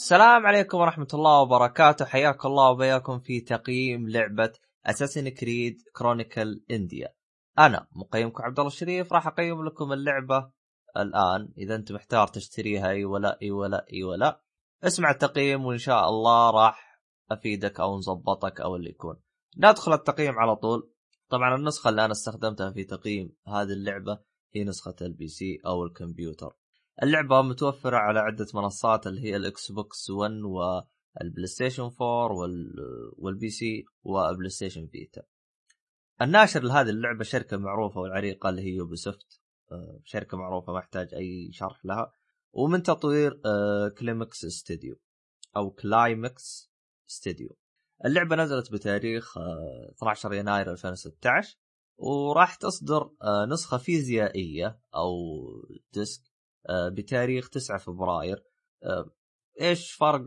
السلام عليكم ورحمة الله وبركاته. حياك الله وبياكم في تقييم لعبة Assassin's Creed Chronicles India أنا مقيمكم عبد الله الشريف راح أقيم لكم اللعبة الآن. إذا أنت محتار تشتريها أي ولا أي ولا أي ولا. اسمع التقييم وإن شاء الله راح أفيدك أو نظبطك أو اللي يكون. ندخل التقييم على طول. طبعا النسخة اللي أنا استخدمتها في تقييم هذه اللعبة هي نسخة ال PC أو الكمبيوتر. اللعبة متوفرة على عدة منصات اللي هي ال Xbox 1 وال PlayStation 4 وال PC و PlayStation Vita. الناشر لهذه اللعبة شركة معروفة والعريقة اللي هي Ubisoft آه، شركة معروفة ما يحتاج أي شرح لها. ومن تطوير آه، Climax Studio أو Climax Studio اللعبة نزلت بتاريخ 12 آه، يناير 2016 وراح تصدر نسخة فيزيائية أو disc بتاريخ 9 فبراير. آه، إيش فرق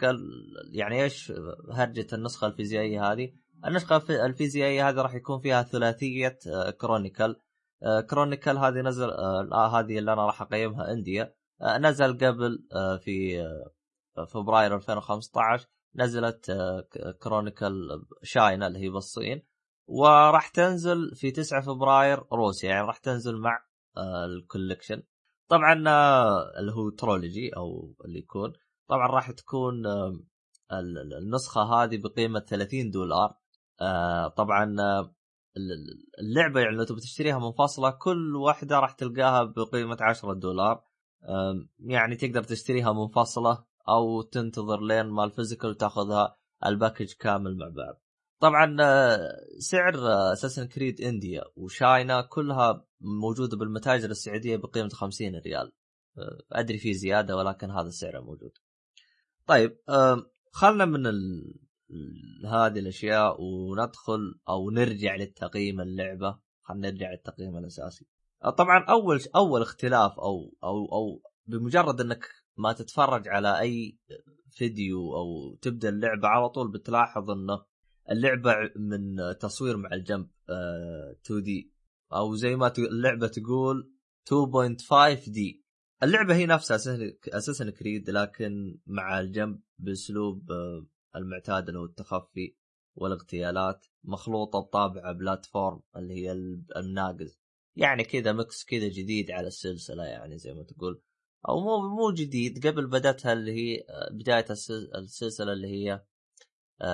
يعني إيش هرجة النسخة الفيزيائية هذه؟ النسخة الفيزيائية هذه راح يكون فيها ثلاثية Chronicles آه، Chronicles هذه نزل هذه اللي أنا راح أقيمها India نزل قبل في فبراير 2015 نزلت Chronicles China اللي هي بالصين. وراح تنزل في 9 فبراير روسيا. يعني راح تنزل مع ال collection طبعا آه، اللي هو trilogy أو اللي يكون. طبعا راح تكون النسخة هذه بقيمة 30 دولار. آه، طبعا آه، اللعبة يعني لو تبي تشتريها منفصله كل واحدة راح تلقاها بقيمة 10 دولار. يعني تقدر تشتريها منفصله أو تنتظر لين ما ال physical وتاخذها الباكج كامل مع بعض. طبعا سعر Assassin's Creed India و China كلها موجودة بالمتاجر السعودية بقيمة 50 ريال. أه، أدري في زيادة ولكن هذا السعر موجود. طيب خلنا من ال... هذه الأشياء وندخل أو نرجع للتقييم اللعبة. خلينا نرجع للتقييم الأساسي. أه، طبعا أول أول اختلاف أو أو أو بمجرد إنك ما تتفرج على أي فيديو أو تبدأ اللعبة على طول بتلاحظ إنه اللعبة من تصوير مع الجنب 2 آه، دي. أو زي ما اللعبة تقول 2.5 دي اللعبة هي نفسها أساسا كريد لكن مع الجنب بأسلوب آه، المعتاد اللي هو التخفي والاغتيالات مخلوطة بطابع بلاتفورم اللي هي الناقز. يعني كذا مكس كذا جديد على السلسلة يعني زي ما تقول. أو مو مو جديد قبل بدأتها اللي هي آه، بداية السلسلة اللي هي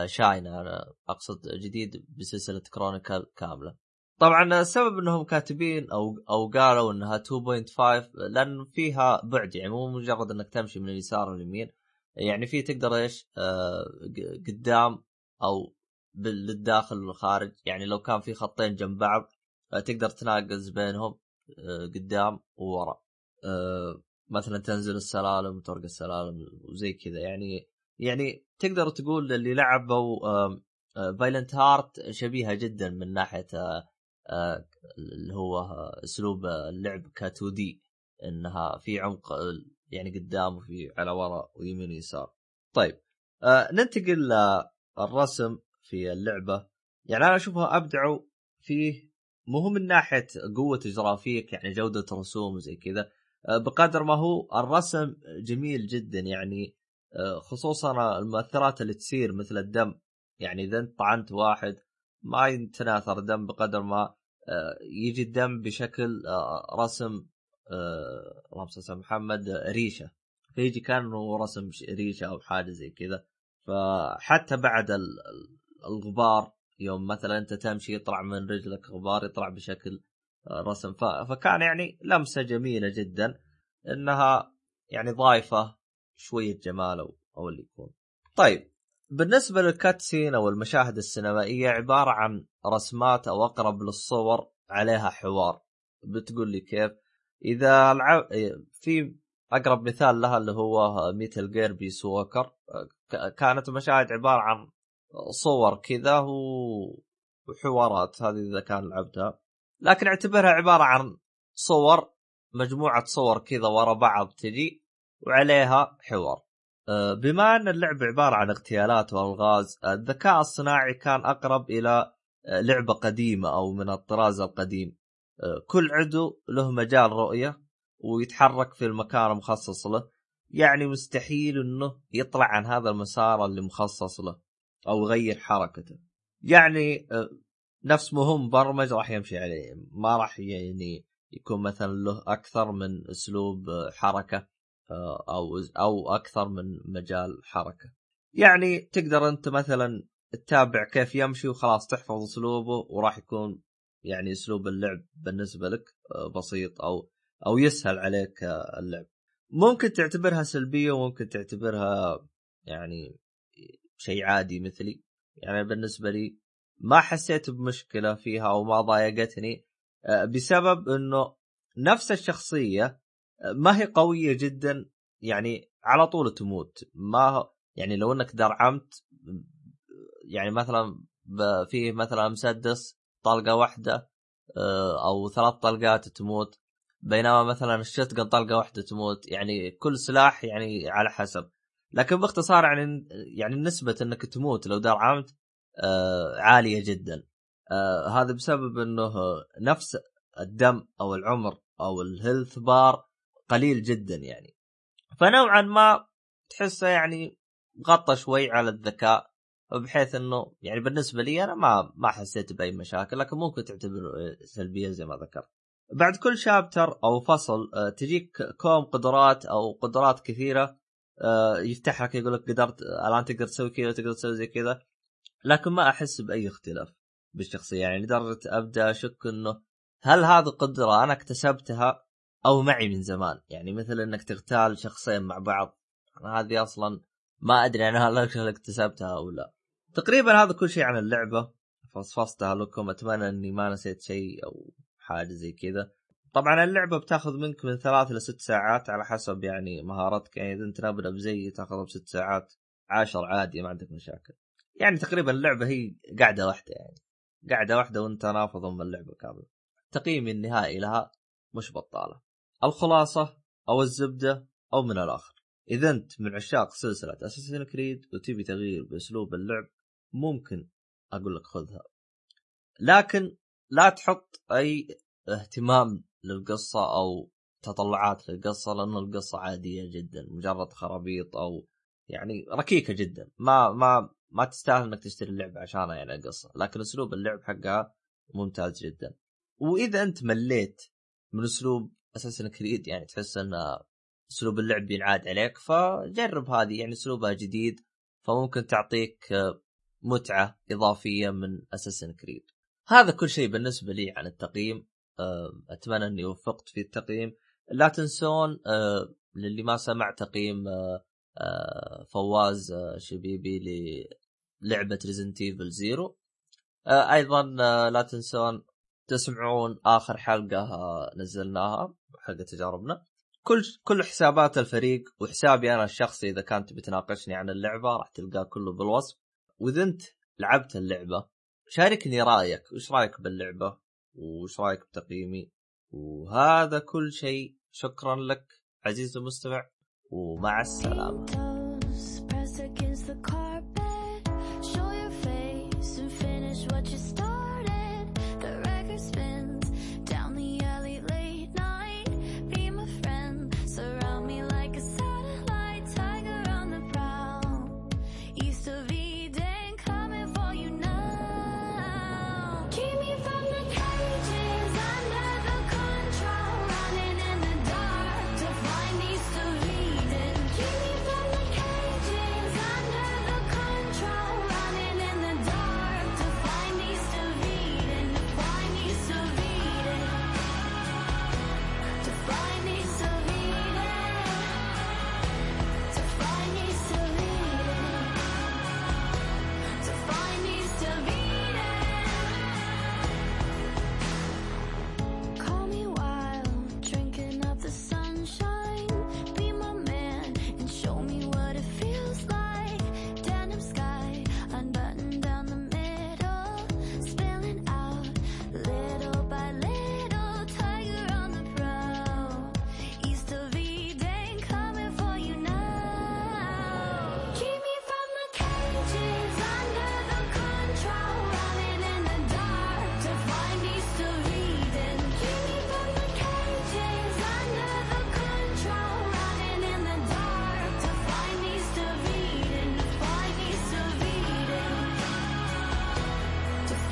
شاينه أنا أقصد جديد بسلسلة كرونيكل كاملة. طبعا السبب إنهم كاتبين أو أو قالوا إنها 2.5 لأن فيها بعد يعني مو مجرد إنك تمشي من اليسار لليمين. يعني في تقدر إيش آه قدام أو للداخل والخارج. يعني لو كان في خطين جنب بعض آه تقدر تناقز بينهم آه قدام وورا. آه مثلا تنزل السلالم وترقى السلالم وزي كذا. يعني يعني تقدر تقول اللي لعبوا Valiant Hearts شبيهة جدا من ناحية آه، آه، اللي هو اسلوب اللعب ك 2D انها في عمق يعني قدام وفي على ورا ويمين ويسار. طيب آه، ننتقل للرسم في اللعبة. يعني أنا أشوفها ابدعوا فيه مو من ناحية قوة جرافيك يعني جودة رسوم وزي كذا بقدر ما هو الرسم جميل جدا. يعني آه، خصوصا المؤثرات اللي تصير مثل الدم. يعني إذا أنت طعنت واحد ما يتناثر الدم بقدر ما آه، يجي الدم بشكل آه، رسم اللهم صل على محمد ريشة. فيجي كانه رسم ريشة أو حاجة زي كذا. فحتى بعد الغبار يوم مثلا أنت تمشي يطلع من رجلك غبار يطلع بشكل رسم. فكان يعني لمسة جميلة جدا إنها يعني ضايفة شوية جمال أو, اللي يكون. طيب بالنسبة للكاتسين أو المشاهد السينمائية عبارة عن رسمات أو أقرب للصور عليها حوار. بتقول لي كيف؟ إذا العب في أقرب مثال لها اللي هو Metal Gear Peace Walker كانت المشاهد عبارة عن صور كذا وحوارات هذه إذا كان لعبتها. لكن اعتبرها عبارة عن صور مجموعة صور كذا ورا بعض تجي وعليها حوار. بما أن اللعبه عبارة عن اغتيالات وألغاز الذكاء الصناعي كان أقرب إلى أه، لعبة قديمة أو من الطراز القديم. كل عدو له مجال رؤية ويتحرك في المكان المخصص له. يعني مستحيل إنه يطلع عن هذا المسار اللي مخصص له أو يغير حركته. يعني آه، نفس مهم مبرمج راح يمشي عليه. ما راح يعني يكون مثلا له أكثر من أسلوب آه، حركة. آه، أو أو أكثر من مجال حركة. يعني تقدر أنت مثلا تتابع كيف يمشي وخلاص تحفظ أسلوبه وراح يكون يعني أسلوب اللعب بالنسبة لك بسيط أو أو يسهل عليك اللعب. ممكن تعتبرها سلبية وممكن تعتبرها يعني شيء عادي مثلي. يعني بالنسبة لي ما حسيت بمشكلة فيها أو ما ضايقتني آه، بسبب إنه نفس الشخصية آه، ما هي قوية جدا؟ يعني على طول تموت. ما يعني لو إنك درعمت يعني مثلا فيه مثلا مسدس طلقة واحدة آه، أو ثلاث طلقات تموت بينما مثلا الشتقن طلقة واحدة تموت يعني كل سلاح يعني على حسب. لكن باختصار يعني يعني نسبة إنك تموت لو درعمت آه عالية جدا. آه هذا بسبب إنه نفس الدم أو العمر أو ال health bar قليل جدا يعني فنوعا ما تحسه يعني غطى شوي على الذكاء بحيث إنه يعني بالنسبة لي أنا ما ما حسيت بأي مشاكل لكن ممكن تعتبر سلبية زي ما ذكرت. بعد كل chapter أو فصل آه، تجيك كم قدرات أو قدرات كثيرة آه، يفتح لك يقول لك قدرت الآن تقدر تسوي كذا تقدر تسوي زي كذا لكن ما أحس بأي اختلاف بالشخصية يعني لدرجة أبدأ أشك إنه هل هذه قدرة أنا اكتسبتها أو معي من زمان. يعني مثل إنك تغتال شخصين مع بعض. أنا هذه أصلا ما أدري أنا هل اكتسبتها أو لا. تقريبا هذا كل شيء عن اللعبة. فصفصتها لكم. أتمنى إني ما نسيت شيء أو حاجة زي كذا. طبعا اللعبة بتاخذ منك من ثلاث لست ساعات على حسب يعني مهارتك. يعني إذا أنت نابل بزي تاخذها بست ساعات. عشر عادي ما عندك مشاكل. يعني تقريبا اللعبة هي قاعدة واحدة يعني. قاعدة واحدة وأنت نافذ ام اللعبة كاملة. تقييمي النهائي لها مش بطالة. الخلاصة أو الزبدة أو من الآخر. إذا انت من عشاق سلسلة اساسن كريد وتبي تغيير بأسلوب اللعب ممكن أقول لك خذها. لكن لا تحط أي اهتمام للقصة أو تطلعات للقصة لأن القصة عادية جدا مجرد خرابيط أو يعني ركيكة جدا. ما ما ما تستاهل إنك تشتري اللعبة عشانها يعني القصة. لكن أسلوب اللعب حقها ممتاز جدا. وإذا أنت مليت من أسلوب اساسن كريد يعني تحس إن أسلوب اللعب بينعاد عليك فجرب هذه يعني أسلوبها جديد فممكن تعطيك متعة إضافية من اساسن كريد هذا كل شيء بالنسبة لي عن التقييم. أتمنى إني وفقت في التقييم. لا تنسون للي ما سمع تقييم فواز شبيبي للعبة Resident Evil Zero أيضا لا تنسون تسمعون آخر حلقة نزلناها. حلقه تجاربنا. كل كل حسابات الفريق وحسابي أنا الشخصي إذا كانت بتناقشني عن اللعبة راح تلقاه كله بالوصف. وإذا أنت لعبت اللعبة شاركني رأيك. وش رأيك باللعبة؟ وش رأيك بتقييمي؟ وهذا كل شيء. شكرا لك عزيزي المستمع. ومع السلامة.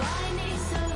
I need some